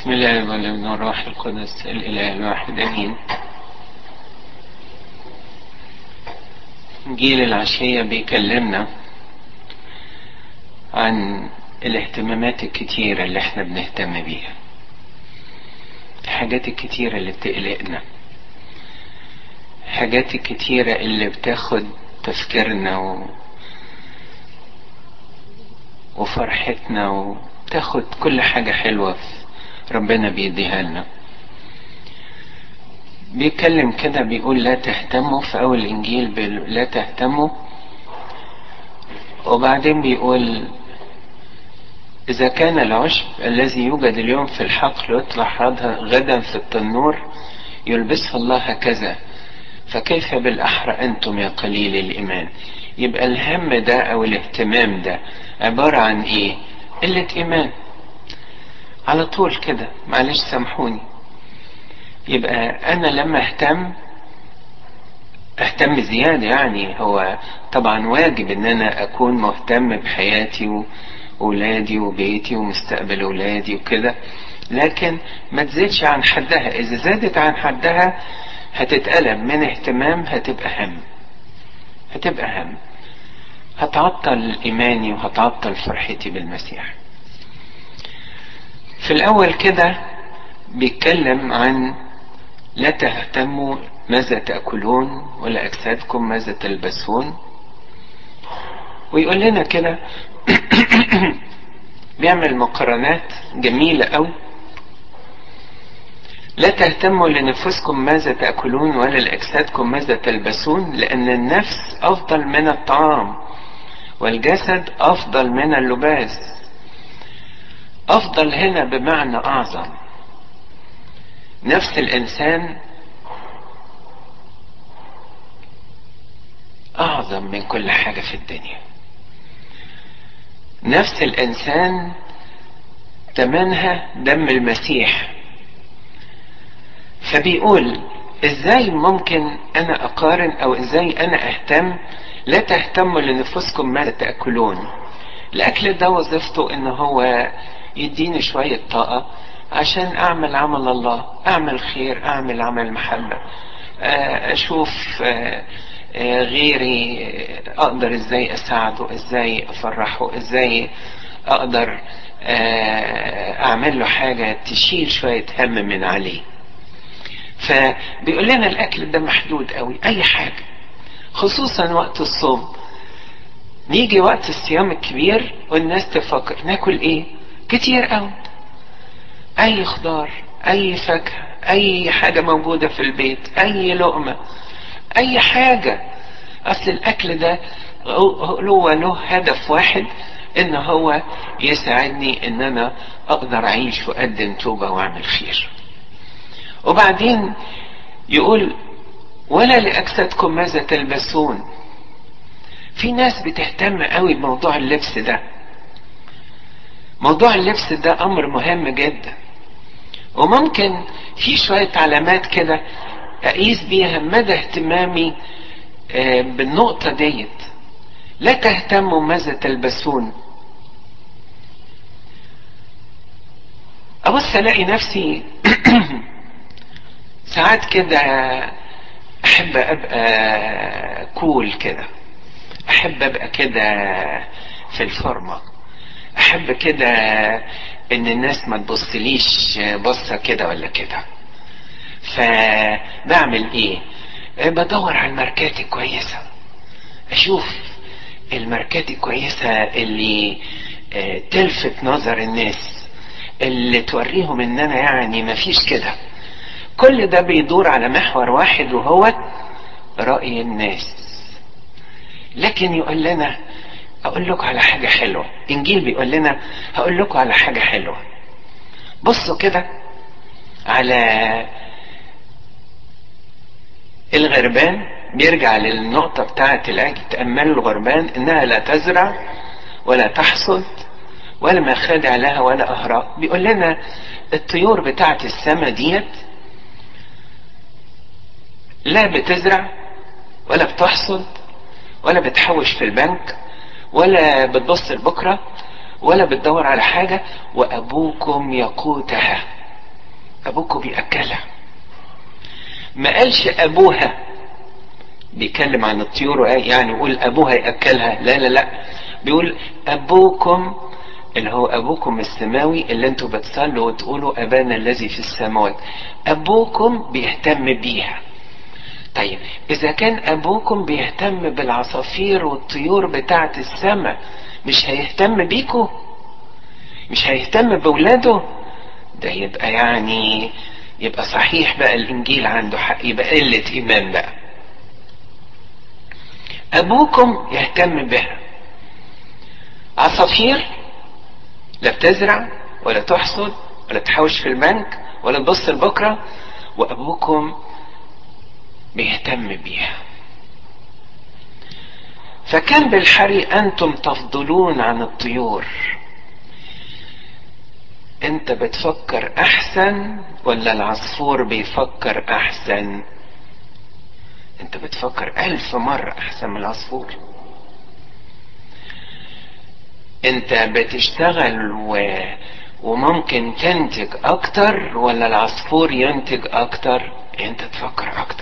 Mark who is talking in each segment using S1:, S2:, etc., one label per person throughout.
S1: بسم الله والإبن والروح القدس الإله الواحد أمين. جيل العشية بيكلمنا عن الاهتمامات الكتيرة اللي إحنا بنهتم بيها الحاجات الكتيرة اللي بتقلقنا الحاجات الكتيرة اللي بتاخد تفكيرنا و... وفرحتنا وتاخد كل حاجة حلوة ربنا بيديها لنا. بيتكلم كده بيقول لا تهتموا في أول بيقول لا تهتموا. وبعدين بيقول إذا كان العشب الذي يوجد اليوم في الحقل يطلع غدا في التنور يلبسه الله هكذا فكيف بالأحرى أنتم يا قليل الإيمان؟ يبقى الهم ده أو الاهتمام ده عبارة عن إيه؟ قلة إيمان. على طول كده معلش سامحوني. يبقى أنا لما أهتم أهتم زيادة يعني. هو طبعا واجب إن أنا أكون مهتم بحياتي وأولادي وبيتي ومستقبل أولادي وكده. لكن ما تزيدش عن حدها. إذا زادت عن حدها هتتقلب. من اهتمام هتبقى هم هتبقى هم هتعطل إيماني وهتعطل فرحتي بالمسيح. في الأول كده بيتكلم عن لا تهتموا ماذا تأكلون ولا أجسادكم ماذا تلبسون. ويقول لنا كده بيعمل مقارنات جميلة أوي. لا تهتموا لنفسكم ماذا تأكلون ولا لأجسادكم ماذا تلبسون لأن النفس أفضل من الطعام والجسد أفضل من اللباس. أفضل هنا بمعنى أعظم. نفس الإنسان أعظم من كل حاجة في الدنيا. نفس الإنسان تمنها دم المسيح. فبيقول إزاي ممكن أنا أقارن أو إزاي أنا أهتم؟ لا تهتموا لنفسكم ماذا تأكلون. الأكل ده وظيفته إن هو يديني شوية طاقة عشان أعمل عمل الله أعمل خير أعمل عمل محبة. أشوف غيري أقدر إزاي أساعده إزاي أفرحه إزاي أقدر أعمل له حاجة تشيل شوية هم من عليه. فبيقول لنا الأكل ده محدود قوي أي حاجة خصوصا وقت الصوم. نيجي وقت الصيام الكبير والناس تفكر ناكل إيه؟ كتير قوي. أي خضار أي فاكهة أي حاجة موجودة في البيت أي لقمة أي حاجة. أصل الأكل ده هو له هدف واحد إن هو يساعدني إن أنا أقدر أعيش وأقدم توبة وأعمل خير. وبعدين يقول ولا لأجسادكم ماذا تلبسون؟ في ناس بتهتم قوي بموضوع اللبس ده. موضوع اللبس ده أمر مهم جدا. وممكن في شوية علامات كده أقيس بيها مدى اهتمامي بالنقطة ديت. لا تهتموا ماذا تلبسون. أبص ألاقي نفسي ساعات كده أحب أبقى كول كده. أحب أبقى كده في الفورمه أحب كده إن الناس ما تبصليش بصة كده ولا كده. فبعمل إيه؟ بدور على الماركات الكويسة. أشوف الماركات الكويسة اللي تلفت نظر الناس اللي توريهم إن أنا يعني مفيش كده. كل ده بيدور على محور واحد وهو رأي الناس. لكن يقول لنا أقول لكم على حاجة حلوة. إنجيل بيقول لنا هقول لكم على حاجة حلوة. بصوا كده على الغربان بيرجع للنقطة بتاعة العجل تأملوا الغربان إنها لا تزرع ولا تحصد ولا مخادع لها ولا أهراء. بيقول لنا الطيور بتاعة السماء ديت لا بتزرع ولا بتحصد ولا بتحوش في البنك ولا بتبص لبكرة ولا بتدور على حاجة وأبوكم يقوتها أبوكم بياكلها ما قالش أبوها. بيتكلم عن الطيور يعني يقول أبوها يأكلها. لا لا لا. بيقول أبوكم اللي هو أبوكم السماوي اللي أنتوا بتصلوا وتقولوا أبانا الذي في السماوات. أبوكم بيهتم بيها. طيب إذا كان أبوكم بيهتم بالعصافير والطيور بتاعت السماء مش هيهتم بيكم مش هيهتم بولاده؟ ده يبقى يعني يبقى صحيح بقى الإنجيل عنده حق يبقى قلة إيمان بقى. أبوكم يهتم بها. عصافير لا بتزرع ولا تحصد ولا تحوش في البنك ولا تبص لبكرة وأبوكم بيهتم بيها. فكان بالحري أنتم تفضلون عن الطيور. أنت بتفكر أحسن ولا العصفور بيفكر أحسن؟ أنت بتفكر ألف مرة أحسن من العصفور. أنت بتشتغل و... وممكن تنتج أكتر ولا العصفور ينتج أكتر؟ أنت تفكر أكتر.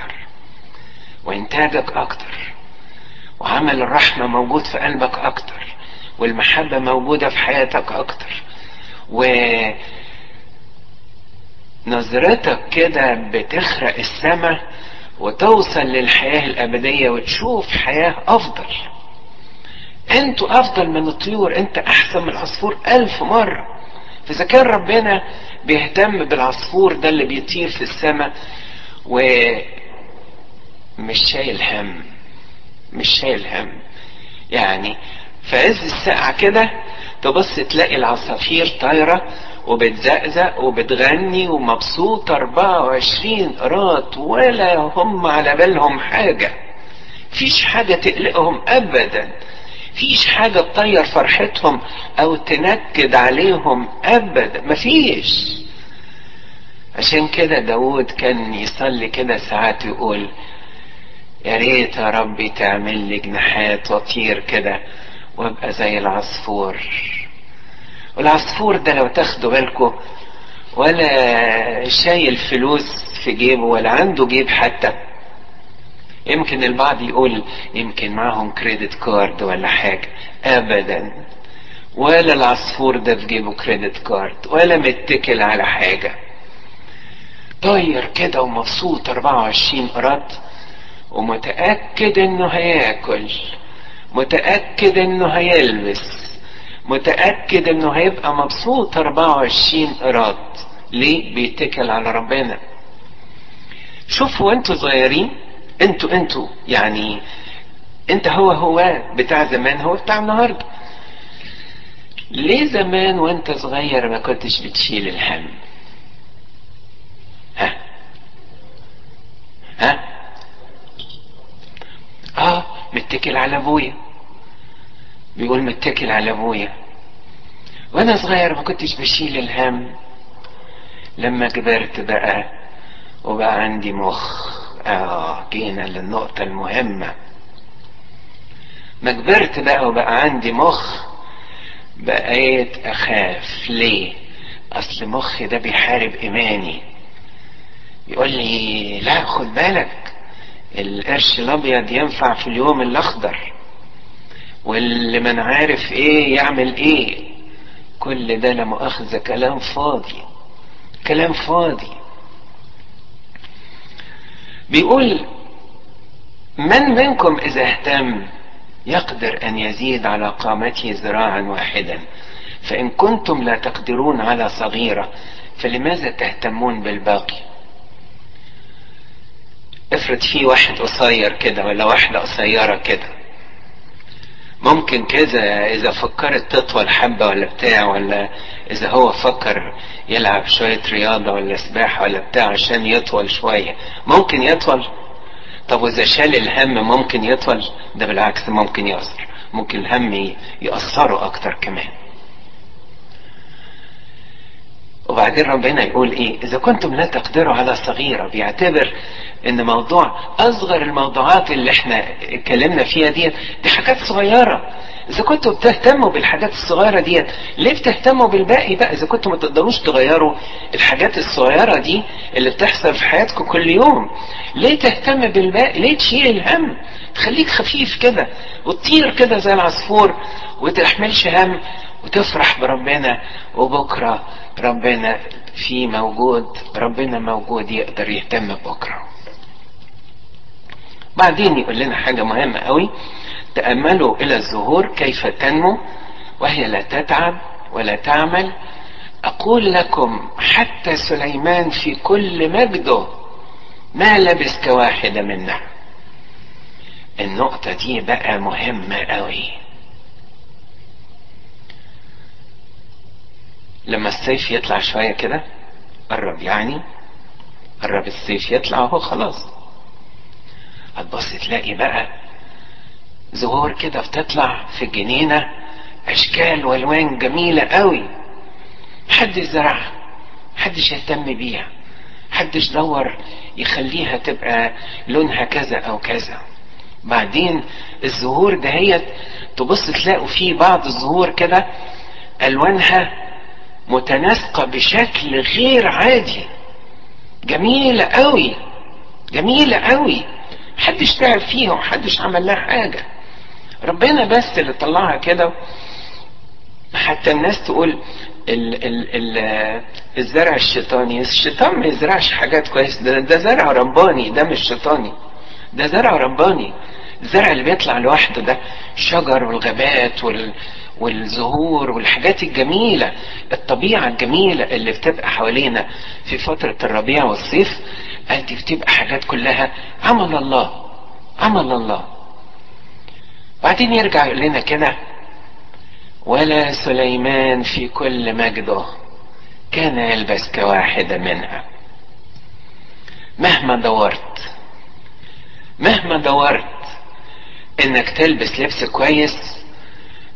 S1: وانتاجك أكتر. وعمل الرحمة موجود في قلبك أكتر. والمحبة موجودة في حياتك أكتر. ونظرتك كده بتخرق السماء وتوصل للحياة الأبدية وتشوف حياة أفضل. أنتوا أفضل من الطيور أنت أحسن من العصفور ألف مرة. فإذا كان ربنا بيهتم بالعصفور ده اللي بيطير في السماء ومش شايل هم مش شايل هم. يعني في عز الساعة كده تبص تلاقي العصافير طايرة وبتزقزق وبتغني ومبسوطة 24 قراط ولا هم على بالهم حاجة. فيش حاجة تقلقهم أبدا. فيش حاجة تطير فرحتهم أو تنكد عليهم أبدا. مفيش. عشان كده داود كان يصلي كده ساعات يقول يا ريت يا ربي تعمل لي جناحات واطير كده وابقى زي العصفور. والعصفور ده لو تاخدوا بالكم ولا شايل فلوس في جيبه ولا عنده جيب حتى. يمكن البعض يقول يمكن معهم credit card ولا حاجة. ابدا. ولا العصفور ده في جيبه credit card ولا متكل على حاجة. طاير كده ومبسوط 24 قرط ومتأكد إنه هيأكل متأكد إنه هيلبس متأكد إنه هيبقى مبسوط 24 قراط ليه؟ بيتكل على ربنا. شوفوا أنتوا صغيرين أنتوا أنتوا يعني انت هو هو بتاع زمان هو بتاع النهارده. ليه زمان وانت صغير ما كنتش بتشيل الهم؟ ها؟ ها؟ آه متكل على أبويا. بيقول متكل على أبويا. وأنا صغير ما كنتش بشيل الهم. لما كبرت بقى وبقى عندي مخ. آه جينا للنقطة المهمة. ما كبرت بقى وبقى عندي مخ بقيت أخاف. ليه؟ أصل مخي ده بيحارب إيماني. يقول لي لا خد بالك القرش الأبيض ينفع في اليوم الأخضر واللي من عارف إيه يعمل إيه. كل ده لا مؤاخذة كلام فاضي كلام فاضي. بيقول من منكم إذا اهتم يقدر أن يزيد على قامته ذراعا واحدا؟ فإن كنتم لا تقدرون على صغيرة فلماذا تهتمون بالباقي؟ افرض في واحد قصير كده ولا واحدة قصيرة كده. ممكن كذا إذا فكرت تطول حبة ولا بتاع ولا إذا هو فكر يلعب شوية رياضة ولا سباحة ولا بتاع عشان يطول شوية. ممكن يطول؟ طب وإذا شال الهم ممكن يطول؟ ده بالعكس ممكن يقصر ممكن الهم يقصره أكتر كمان. وبعدين ربنا يقول إيه؟ إذا كنتم لا تقدروا على صغيرة بيعتبر إن موضوع أصغر الموضوعات اللي إحنا اتكلمنا فيها دي دي حاجات صغيرة. إذا كنتوا بتهتموا بالحاجات الصغيرة دي ليه بتهتموا بالباقي بقى؟ إذا كنتوا ما تقدروش تغيروا الحاجات الصغيرة دي اللي بتحصل في حياتكم كل يوم ليه تهتم بالباقي؟ ليه تشيل الهم؟ تخليك خفيف كده وتطير كده زي العصفور وتحملش هم وتفرح بربنا وبكرة ربنا في موجود ربنا موجود يقدر يهتم بكرة. بعدين يقول لنا حاجة مهمة قوي. تأملوا إلى الزهور كيف تنمو وهي لا تتعب ولا تعمل. أقول لكم حتى سليمان في كل مجده ما لبس كواحدة منها. النقطة دي بقى مهمة قوي. لما السيف يطلع شوية كده قرب يعني قرب السيف يطلع أهو خلاص. هتبص تلاقي بقى زهور كده بتطلع في الجنينة أشكال وألوان جميلة قوي. محدش زرعها محدش يهتم بيها محدش دور يخليها تبقى لونها كذا أو كذا. بعدين الزهور دهيت تبص تلاقوا في بعض الزهور كده ألوانها متناسقة بشكل غير عادي. جميلة قوي. جميلة قوي. محدش تعب فيها ومحدش عمل لها حاجة. ربنا بس اللي طلعها كده. حتى الناس تقول ال ال ال الزرع الشيطاني. الشيطان ما يزرعش حاجات كويس ده, ده زرع رباني ده مش شيطاني. ده زرع رباني. الزرع اللي بيطلع لوحده ده. الشجر والغابات وال والزهور والحاجات الجميلة الطبيعة الجميلة اللي بتبقى حوالينا في فترة الربيع والصيف دي بتبقى حاجات كلها عمل الله عمل الله. بعدين يرجع يقول لنا كده ولا سليمان في كل مجده كان يلبس كواحدة منها. مهما دورت مهما دورت إنك تلبس لبس كويس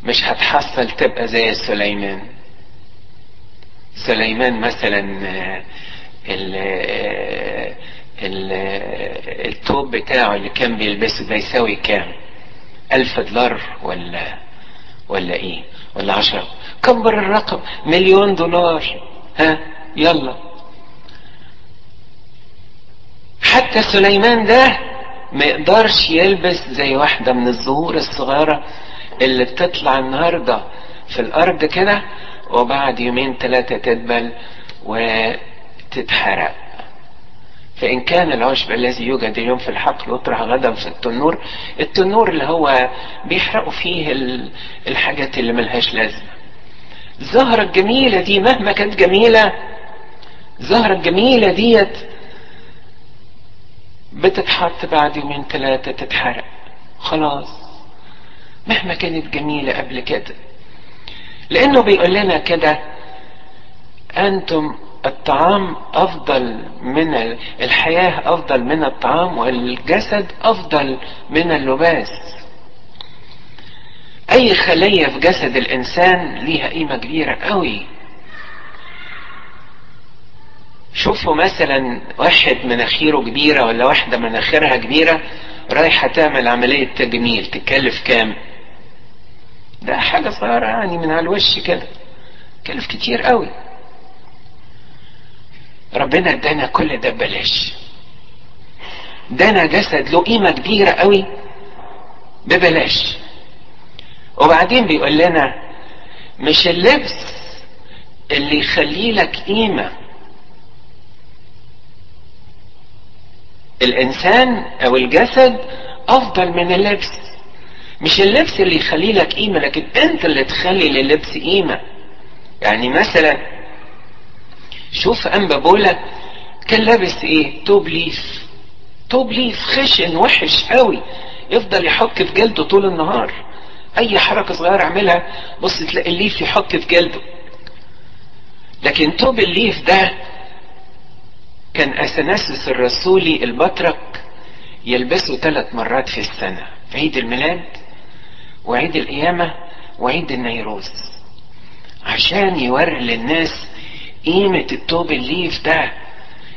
S1: مش هتحصل تبقى زي سليمان. سليمان مثلا ال ال التوب بتاعه اللي كان بيلبسه ده يساوي كام؟ ألف دولار ولا ولا إيه؟ ولا عشرة؟ كبر الرقم؟ مليون دولار. ها؟ يلا. حتى سليمان ده ما يقدرش يلبس زي واحدة من الزهور الصغيرة اللي بتطلع النهاردة في الأرض كده وبعد يومين ثلاثة تدبل وتتحرق. فإن كان العشب الذي يوجد اليوم في الحقل يطرح غدا في التنور التنور اللي هو بيحرقوا فيه الحاجات اللي ملهاش لازمة. الزهرة الجميلة دي مهما كانت جميلة الزهرة الجميلة ديت بتتحط بعد يومين ثلاثة تتحرق. خلاص. مهما كانت جميلة قبل كده. لأنه بيقول لنا كده أنتم الطعام أفضل من الحياة أفضل من الطعام والجسد أفضل من اللباس. أي خلية في جسد الإنسان ليها قيمة كبيرة قوي. شوفوا مثلا واحد مناخيره كبيرة ولا واحدة مناخيرها كبيرة رايحة تعمل عملية تجميل تكلف كام؟ ده حاجة صغيرة يعني من على الوش كده. كلف كتير قوي. ربنا ادانا كل ده ببلاش. ادانا جسد له قيمة كبيرة قوي ببلاش. وبعدين بيقول لنا مش اللبس اللي يخلي لك قيمة. الإنسان أو الجسد أفضل من اللبس. مش اللبس اللي يخلي لك قيمة لكن انت اللي تخلي للبس قيمة. يعني مثلا شوف أنبا بولا كان لابس إيه؟ توب ليف. توب ليف خشن وحش قوي. يفضل يحك في جلده طول النهار. أي حركة صغيرة أعملها بص تلاقي الليف يحك في جلده. لكن توب الليف ده كان اثناسس الرسولي البطرك يلبسه ثلاث مرات في السنة. في عيد الميلاد وعيد القيامة وعيد النيروز. عشان يوري للناس قيمة التوب الليف ده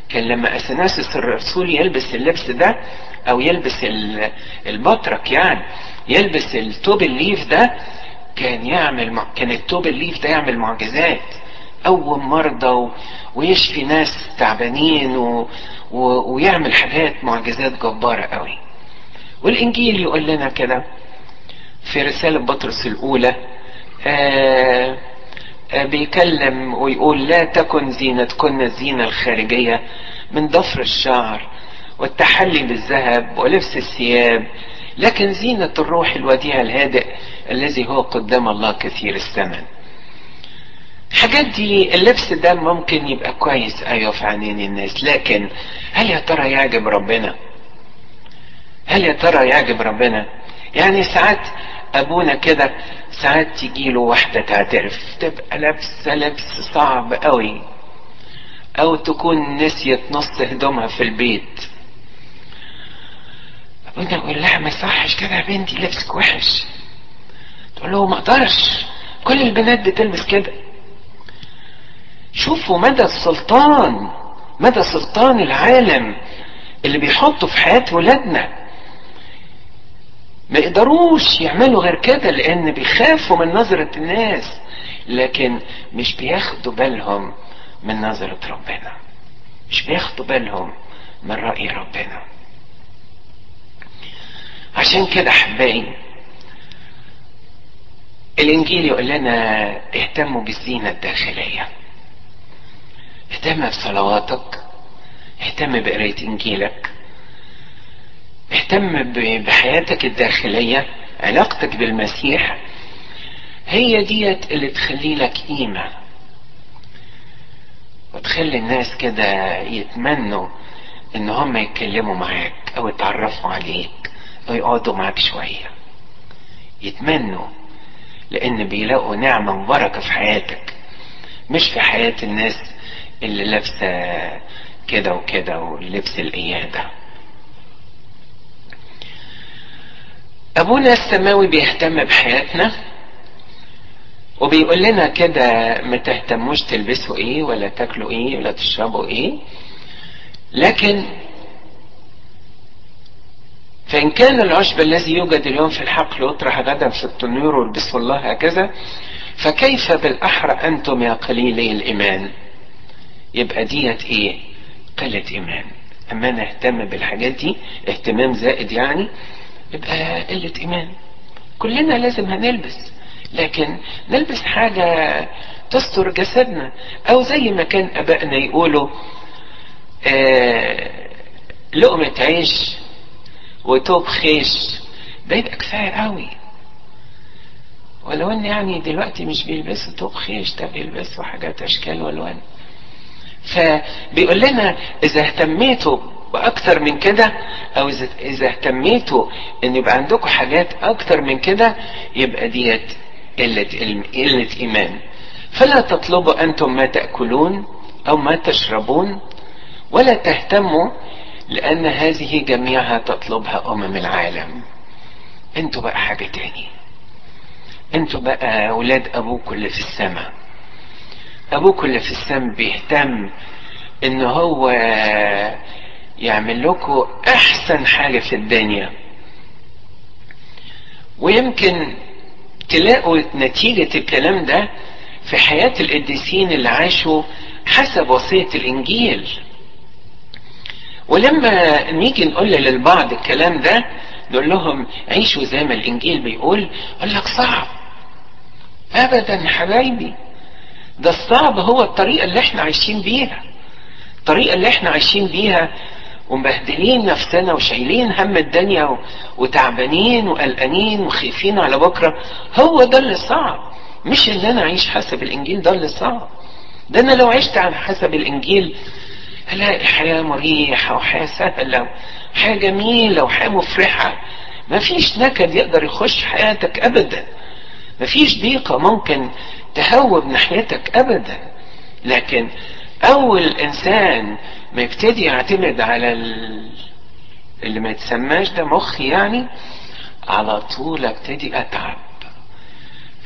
S1: كان لما اثناسس الرسول يلبس اللبس ده أو يلبس البطرك يعني يلبس التوب الليف ده كان يعمل كان التوب الليف ده يعمل معجزات. قوم مرضى و... ويشفي ناس تعبانين و... و... ويعمل حاجات معجزات جبارة قوي. والإنجيل يقول لنا كده في رسالة بطرس الأولى آآ آآ بيكلم ويقول لا تكن زينتكن الزينة الخارجية من ضفر الشعر والتحلي بالذهب ولبس الثياب لكن زينة الروح الوديع الهادئ الذي هو قدام الله كثير الثمن الحاجات دي اللبس ده ممكن يبقى كويس أيوه في عينين الناس لكن هل يا ترى يعجب ربنا؟ هل يا ترى يعجب ربنا؟ يعني ساعات ابونا كده ساعات تجي له واحدة تعترف تبقى لابسة لبس صعب قوي أو تكون نسيت نص هدومها في البيت. ابونا يقول لها ما يصحش كده يا بنتي لبسك وحش. تقول له ما أقدرش كل البنات بتلبس كده. شوفوا مدى السلطان مدى سلطان العالم اللي بيحطه في حياة ولادنا. ما يقدروش يعملوا غير كده لأن بيخافوا من نظرة الناس لكن مش بياخدوا بالهم من نظرة ربنا. مش بياخدوا بالهم من رأي ربنا. عشان كده أحبائي الإنجيل يقول لنا اهتموا بالزينة الداخلية. اهتم بصلواتك اهتم بقراية إنجيلك. اهتم بحياتك الداخلية علاقتك بالمسيح هي ديت اللي تخلي لك قيمة. وتخلي الناس كده يتمنوا إن هم يتكلموا معاك أو يتعرفوا عليك أو يقعدوا معاك شوية. يتمنوا لأن بيلاقوا نعمة وبركة في حياتك مش في حياة الناس اللي لابسة كده وكده ولبس القيادة. أبونا السماوي بيهتم بحياتنا وبيقول لنا كده ما تهتموش تلبسوا إيه ولا تاكلوا إيه ولا تشربوا إيه. لكن فإن كان العشب الذي يوجد اليوم في الحقل يطرح غدا في التنور والبسوا الله هكذا فكيف بالأحرى أنتم يا قليلي الإيمان؟ يبقى ديت إيه؟ قلة إيمان. أما أنا اهتم بالحاجات دي اهتمام زائد يعني يبقى قلة إيمان. كلنا لازم هنلبس لكن نلبس حاجة تستر جسدنا أو زي ما كان أبائنا يقولوا آه لقمة عيش وتوب خيش. ده يبقى كفاية قوي. ولو إن يعني دلوقتي مش بيلبسوا توب خيش ده بيلبسوا حاجات أشكال وألوان. فبيقول لنا إذا اهتميتوا باكتر من كده أو اذا اهتميتوا إن يبقى عندكم حاجات أكتر من كده يبقى ديت قلة قلة إيمان. فلا تطلبوا أنتم ما تأكلون أو ما تشربون ولا تهتموا لأن هذه جميعها تطلبها أمم العالم. أنتوا بقى حاجة تاني. أنتوا بقى أولاد أبوكم اللي في السماء. أبوك اللي في السم بيهتم إن هو يعمل لكم أحسن حاجة في الدنيا. ويمكن تلاقوا نتيجة الكلام ده في حياة القديسين اللي عاشوا حسب وصية الإنجيل. ولما نيجي نقول للبعض الكلام ده نقول لهم عيشوا زي ما الإنجيل بيقول يقول لك صعب. ابدا حبايبي ده الصعب هو الطريقة اللي إحنا عايشين بيها. الطريقة اللي إحنا عايشين بيها ومبهدلين نفسنا وشايلين هم الدنيا وتعبانين وقلقانين وخايفين على بكرة. هو ده اللي صعب. مش ان أنا أعيش حسب الإنجيل ده اللي صعب. ده أنا لو عشت على حسب الإنجيل هلاقي حياة مريحة وحياة سهلة وحياة جميلة وحياة مفرحة. مفيش نكد يقدر يخش حياتك ابدا. مفيش ضيقة ممكن تهوب ناحيتك ابدا. لكن أول إنسان ما يبتدي يعتمد على ال... اللي ما يتسماش ده مخي يعني على طول أبتدي أتعب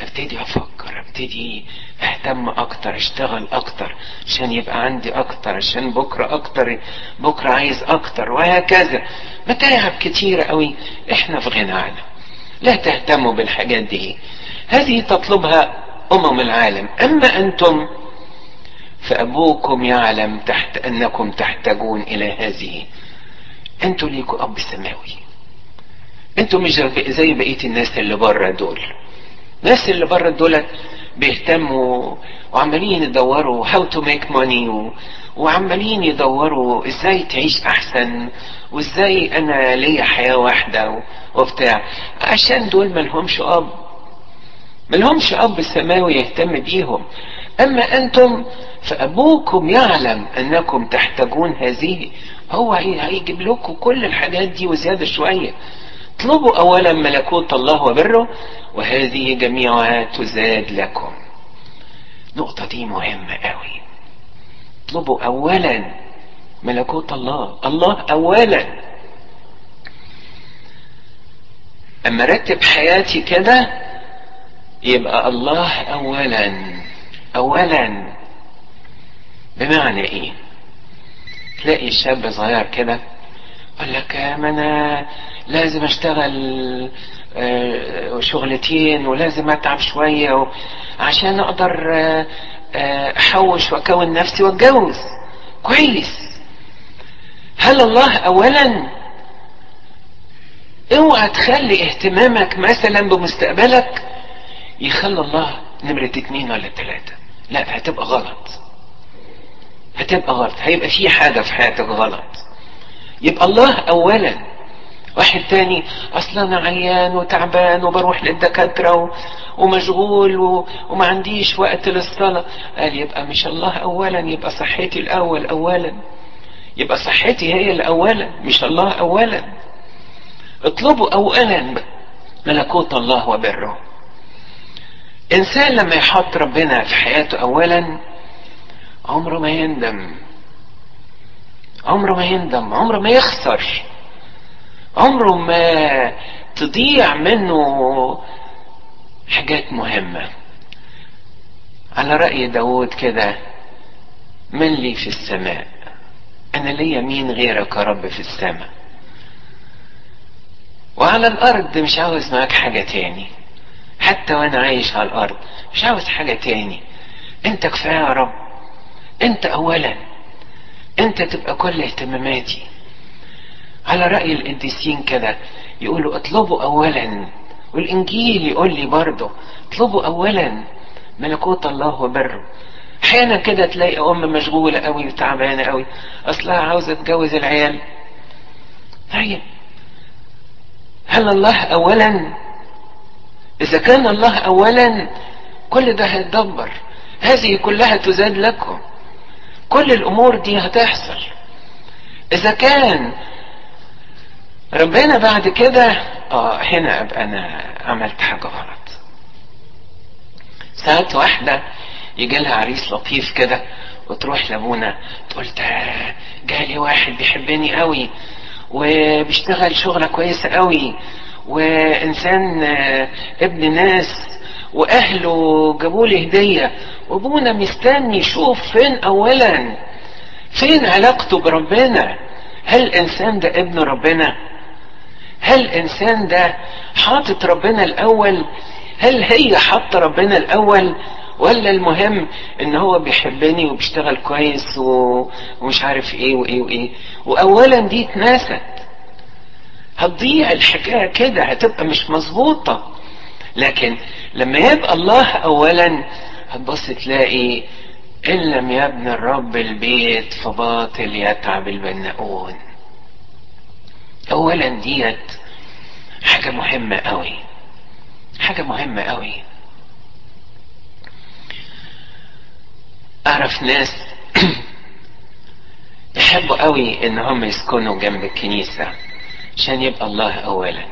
S1: أبتدي أفكر أبتدي أهتم أكتر أشتغل أكتر عشان يبقى عندي أكتر عشان بكرة أكتر بكرة عايز أكتر وهكذا. متاعب كتيرة قوي إحنا في غنى عنها لا تهتموا بالحاجات دي. هذه تطلبها أمم العالم. أما أنتم فأبوكم يعلم تحت أنكم تحتاجون إلى هذه. أنتوا ليكوا اب سماوي. أنتوا مش زي بقية الناس اللي بره دول. الناس اللي بره دول بيهتموا وعمالين يدوروا how to make money و... وعمالين يدوروا إزاي تعيش أحسن وإزاي أنا ليا حياة واحدة و... وبتاع. عشان دول ملهمش أب. ملهمش أب سماوي يهتم بيهم. أما أنتم فأبوكم يعلم أنكم تحتاجون هذه. هو هيجيب لكم كل الحاجات دي وزيادة شوية. اطلبوا اولا ملكوت الله وبره وهذه جميعها تزاد لكم. النقطة دي مهمة قوي. اطلبوا اولا ملكوت الله. الله اولا. أما رتب حياتي كده يبقى الله اولا. اولا بمعنى إيه؟ تلاقي شاب صغير كده يقول لك ما أنا لازم أشتغل شغلتين ولازم أتعب شوية عشان أقدر أحوش وأكون نفسي وأتجوز. كويس. هل الله اولا؟ اوعى تخلي اهتمامك مثلا بمستقبلك يخلي الله نمرة اتنين ولا تلاتة. لا هتبقى غلط. هتبقى غلط. هيبقى في حاجة في حياتك غلط. يبقى الله اولا. واحد تاني أصلا أنا عيان وتعبان وبروح للدكاترة. ومشغول و... وما عنديش وقت للصلاة. قال يبقى مش الله اولا يبقى صحتي الأول اولا. يبقى صحتي هي الاولا مش الله اولا. اطلبوا اولا ملكوت الله وبره. إنسان لما يحط ربنا في حياته اولا عمره ما يندم. عمره ما يندم عمره ما يخسر. عمره ما تضيع منه حاجات مهمة. على رأي داود كده من لي في السماء؟ أنا ليا مين غيرك يا رب في السماء؟ وعلى الأرض مش عاوز معاك حاجة تاني. حتى وأنا عايش على الأرض مش عاوز حاجة تاني. أنت كفاية يا رب. أنت أولا. أنت تبقى كل اهتماماتي. على رأي القديسين كده يقولوا اطلبوا أولا. والإنجيل يقول لي برضه اطلبوا أولا. ملكوت الله وبره. أحيانا كده تلاقي ام مشغولة قوي وتعبانة قوي. أصلها عاوزة تجوز العيال. طيب. هل الله اولا؟ إذا كان الله اولا كل ده هيتدبر. هذه كلها تزاد لكم. كل الأمور دي هتحصل. إذا كان ربنا بعد كده آه هنا أبقى أنا عملت حاجة غلط. ساعات واحدة يجي لها عريس لطيف كده وتروح لأبونا تقول جالي واحد بيحبني قوي وبيشتغل شغلة كويسة قوي وإنسان ابن ناس وأهله جابوا لي هدية وأبونا مستني يشوف فين اولا؟ فين علاقته بربنا؟ هل الإنسان ده ابن ربنا؟ هل الإنسان ده حاطط ربنا الأول؟ هل هي حاطة ربنا الأول؟ ولا المهم إن هو بيحبني وبيشتغل كويس و... ومش عارف إيه وإيه وإيه؟ واولا دي اتنست. هتضيع الحكاية كده هتبقى مش مظبوطة. لكن لما يبقى الله اولا هتبص تلاقي إن لم يبني الرب البيت فباطل يتعب البناؤون. اولا ديت حاجة مهمة قوي. حاجة مهمة قوي. أعرف ناس يحبوا قوي إن هم يسكنوا جنب الكنيسة. عشان يبقى الله اولا.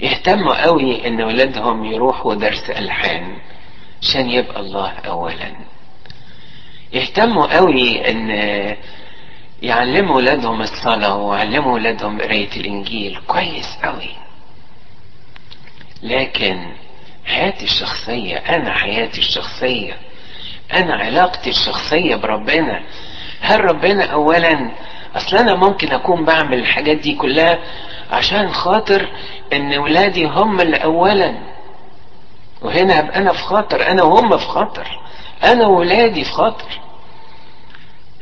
S1: يهتموا قوي إن ولادهم يروحوا درس ألحان عشان يبقى الله اولا. يهتموا قوي إن يعلموا ولادهم الصلاة ويعلموا ولادهم قراية الإنجيل. كويس قوي. لكن حياتي الشخصية أنا حياتي الشخصية أنا علاقتي الشخصية بربنا هل ربنا اولا أصل أنا ممكن أكون بعمل الحاجات دي كلها عشان خاطر إن ولادي هم اللي اولا وهنا هبقى أنا في خطر أنا وهم في خطر أنا وولادي في خطر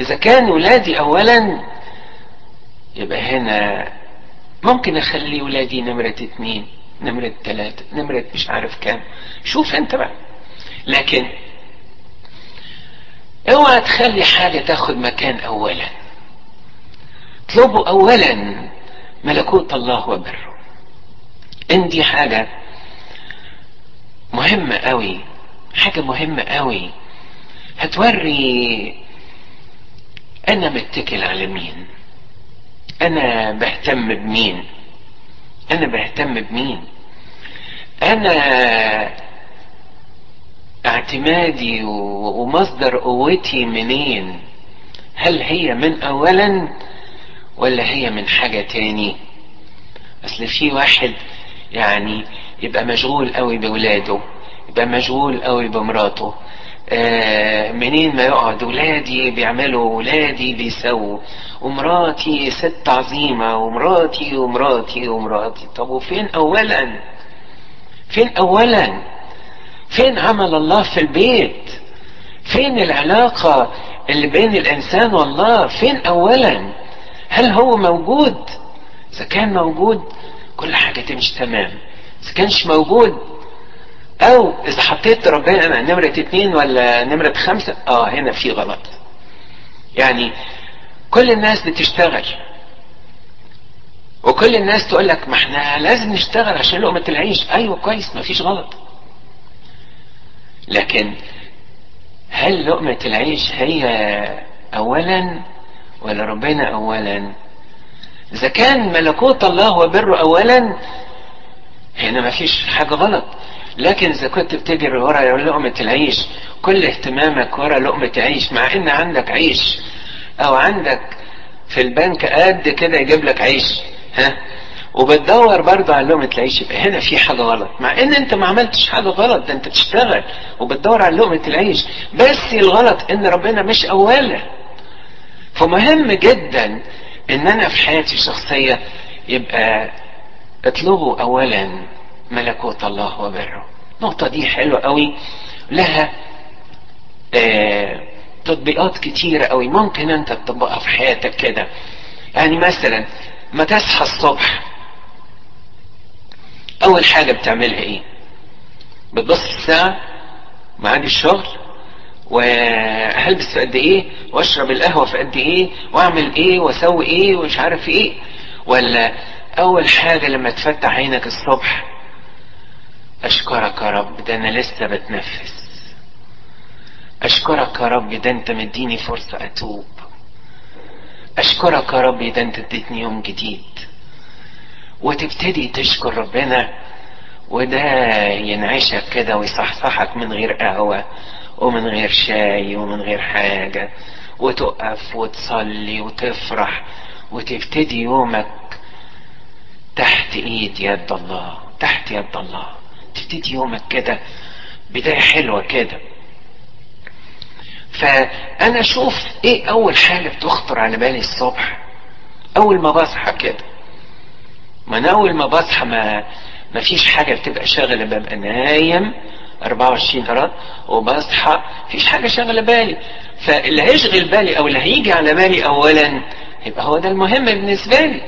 S1: إذا كان ولادي اولا يبقى هنا ممكن أخلي ولادي نمرة اتنين نمرة تلاتة نمرة مش عارف كام. شوف أنت بقى. لكن اوعى تخلي حاجة تاخد مكان اولا. اطلبوا اولا ملكوت الله وبره. ان دي حاجة مهمة قوي حاجة مهمة قوي هتوري أنا متكل على مين؟ أنا بهتم بمين؟ أنا بهتم بمين؟ أنا اعتمادي ومصدر قوتي منين؟ هل هي من اولا ولا هي من حاجة تاني؟ أصل في واحد يعني يبقى مشغول قوي بولاده يبقى مشغول قوي بمراته. آه منين ما يقعد ولادي بيعملوا ولادي بيسووا. ومراتي ست عظيمة ومراتي ومراتي ومراتي. طب وفين اولا؟ فين اولا؟ فين عمل الله في البيت؟ فين العلاقة اللي بين الإنسان والله؟ فين اولا؟ هل هو موجود؟ إذا كان موجود كل حاجة تمشي تمام. إذا كانش موجود أو إذا حطيت ربنا نمرة اتنين ولا نمرة خمسة آه هنا في غلط. يعني كل الناس بتشتغل. وكل الناس تقول لك ما إحنا لازم نشتغل عشان لقمة العيش. أيوه كويس ما فيش غلط. لكن هل لقمة العيش هي اولا ولا ربنا اولا. إذا كان ملكوت الله وبره اولا هنا ما فيش حاجة غلط. لكن إذا كنت بتجري ورا لقمة العيش كل اهتمامك ورا لقمة عيش مع إن عندك عيش أو عندك في البنك قد كده يجيب لك عيش ها؟ وبتدور برضه على لقمة العيش يبقى هنا في حاجة غلط. مع إن أنت ما عملتش حاجة غلط ده أنت بتشتغل وبتدور على لقمة العيش. بس الغلط إن ربنا مش اولا. فمهم جدا إن أنا في حياتي الشخصية يبقى اطلبوا اولا ملكوت الله وبره. النقطة دي حلوة قوي لها آه تطبيقات كتيرة قوي. ممكن أنت تطبقها في حياتك كده. يعني مثلا ما تصحى الصبح أول حاجة بتعملها إيه؟ بتبص الساعة ميعاد الشغل وهلبس في قد إيه واشرب القهوة في قد إيه وأعمل إيه وأسوي إيه ومش عارف إيه. ولا أول حاجة لما تفتح عينك الصبح أشكرك يا رب ده أنا لسه بتنفس. أشكرك يا رب ده أنت مديني فرصة أتوب. أشكرك يا رب ده أنت اديتني يوم جديد. وتبتدي تشكر ربنا وده ينعشك كده ويصحصحك من غير قهوة. ومن غير شاي ومن غير حاجة وتقف وتصلي وتفرح وتبتدي يومك تحت إيد يد الله تحت يد الله. تبتدي يومك كده بداية حلوة كده. فأنا أشوف إيه أول حاجة بتخطر على بالي الصبح؟ أول ما بصحى كده. ما أنا أول ما بصحى ما ما فيش حاجة بتبقى شاغلة ببقى نايم 24 قرار وبصحى فيش حاجة شاغلة بالي. فاللي هيشغل بالي أو اللي هيجي على بالي اولا يبقى هو ده المهم بالنسبة لي.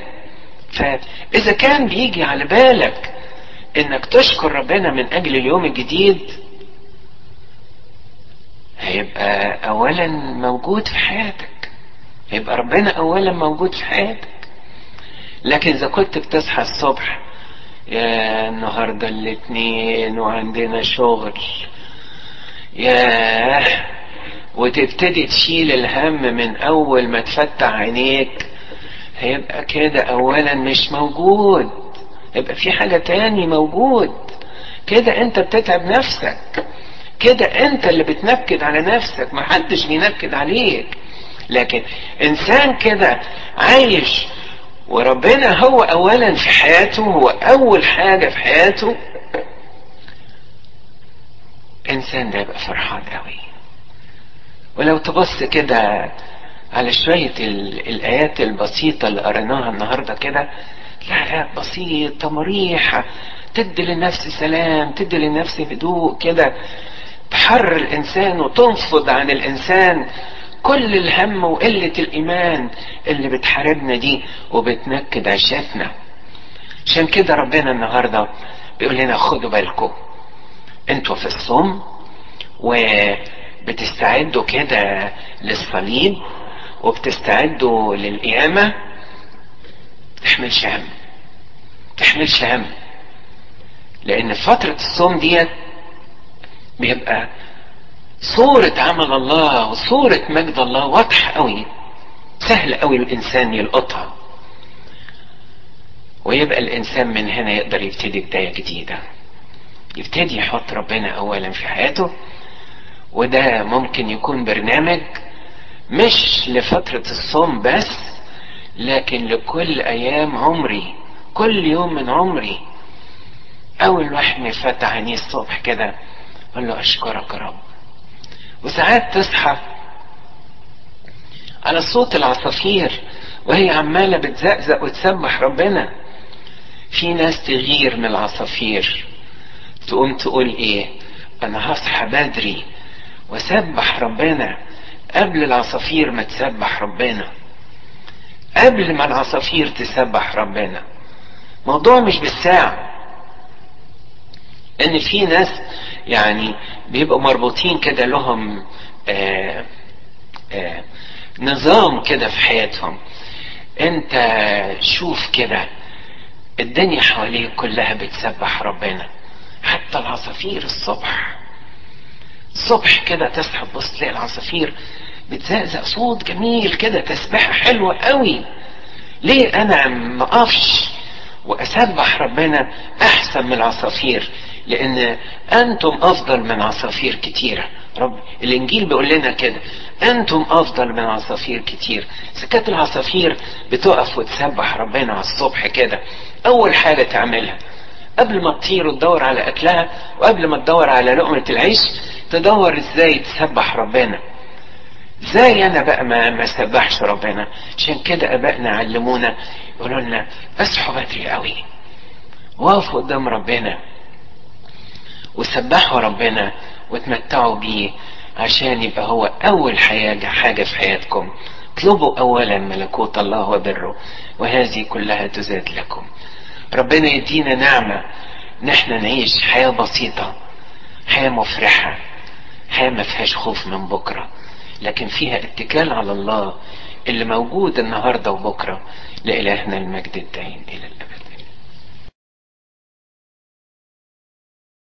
S1: فإذا كان بيجي على بالك إنك تشكر ربنا من أجل اليوم الجديد هيبقى اولا موجود في حياتك. هيبقى ربنا اولا موجود في حياتك. لكن إذا كنت بتصحى الصبح يا النهاردة الاثنين وعندنا شغل. يا وتبتدي تشيل الهم من أول ما تفتح عينيك. هيبقى كده اولا مش موجود. يبقى في حاجة تاني موجود. كده أنت بتتعب نفسك. كده أنت اللي بتنكد على نفسك. ما حدش بينكد عليك. لكن إنسان كده عايش وربنا هو اولا في حياته هو أول حاجة في حياته. الانسان ده يبقى فرحان قوي. ولو تبص كده على شوية الآيات البسيطة اللي قريناها النهاردة كده آيات بسيطة مريحة تدي للنفس سلام تدي للنفس هدوء كده. تحرر الإنسان وتنفض عن الإنسان. كل الهم وقلة الإيمان اللي بتحاربنا دي وبتنكد عيشتنا. عشان كده ربنا النهاردة بيقول لنا خدوا بالكم. أنتوا في الصوم وبتستعدوا كده للصليب وبتستعدوا للقيامة. تحملش هم. تحملش هم. لأن فترة الصوم ديت بيبقى صورة عمل الله وصورة مجد الله واضحة قوي سهل قوي الإنسان يلقطها. ويبقى الإنسان من هنا يقدر يبتدي بداية جديدة. يبتدي يحط ربنا أولا في حياته وده ممكن يكون برنامج مش لفترة الصوم بس لكن لكل أيام عمري كل يوم من عمري. أول واحد ما يفتح عينيه الصبح كده أقول له أشكرك يا رب. وساعات تصحى على صوت العصافير وهي عمالة بتزقزق وتسبح ربنا. في ناس تغير من العصافير. تقوم تقول إيه؟ أنا هصحى بدري وسبح ربنا. قبل العصافير ما تسبح ربنا. قبل ما العصافير تسبح ربنا. موضوع مش بالساعة. إن في ناس يعني بيبقوا مربوطين كده لهم آآ آآ نظام كده في حياتهم. انت شوف كده الدنيا حواليك كلها بتسبح ربنا حتى العصافير الصبح الصبح كده تصحى تبص تلاقي العصافير بتزقزق صوت جميل كده تسبيحة حلوة قوي. ليه أنا ما أقفش وأسبح ربنا أحسن من العصافير؟ لأن أنتم أفضل من عصافير كتيرة. رب الإنجيل بيقول لنا كده أنتم أفضل من عصافير كتير. سكات العصافير بتقف وتسبح ربنا على الصبح كده أول حاجة تعملها قبل ما تطير وتدور على أكلها وقبل ما تدور على لقمة العيش تدور إزاي تسبح ربنا. إزاي أنا بقى ما ما سبحش ربنا؟ عشان كده أبائنا علمونا يقولوا لنا اصحوا بدري قوي وقفوا قدام ربنا. وسبحوا ربنا وتمتعوا بيه عشان يبقى هو أول حاجة حاجة في حياتكم. اطلبوا أولا ملكوت الله وبره وهذه كلها تزاد لكم. ربنا يدينا نعمة ان إحنا نعيش حياة بسيطة حياة مفرحة حياة ما فيهاش خوف من بكرة لكن فيها اتكال على الله اللي موجود النهارده وبكرة لإلهنا المجد الدائم إلى الأبد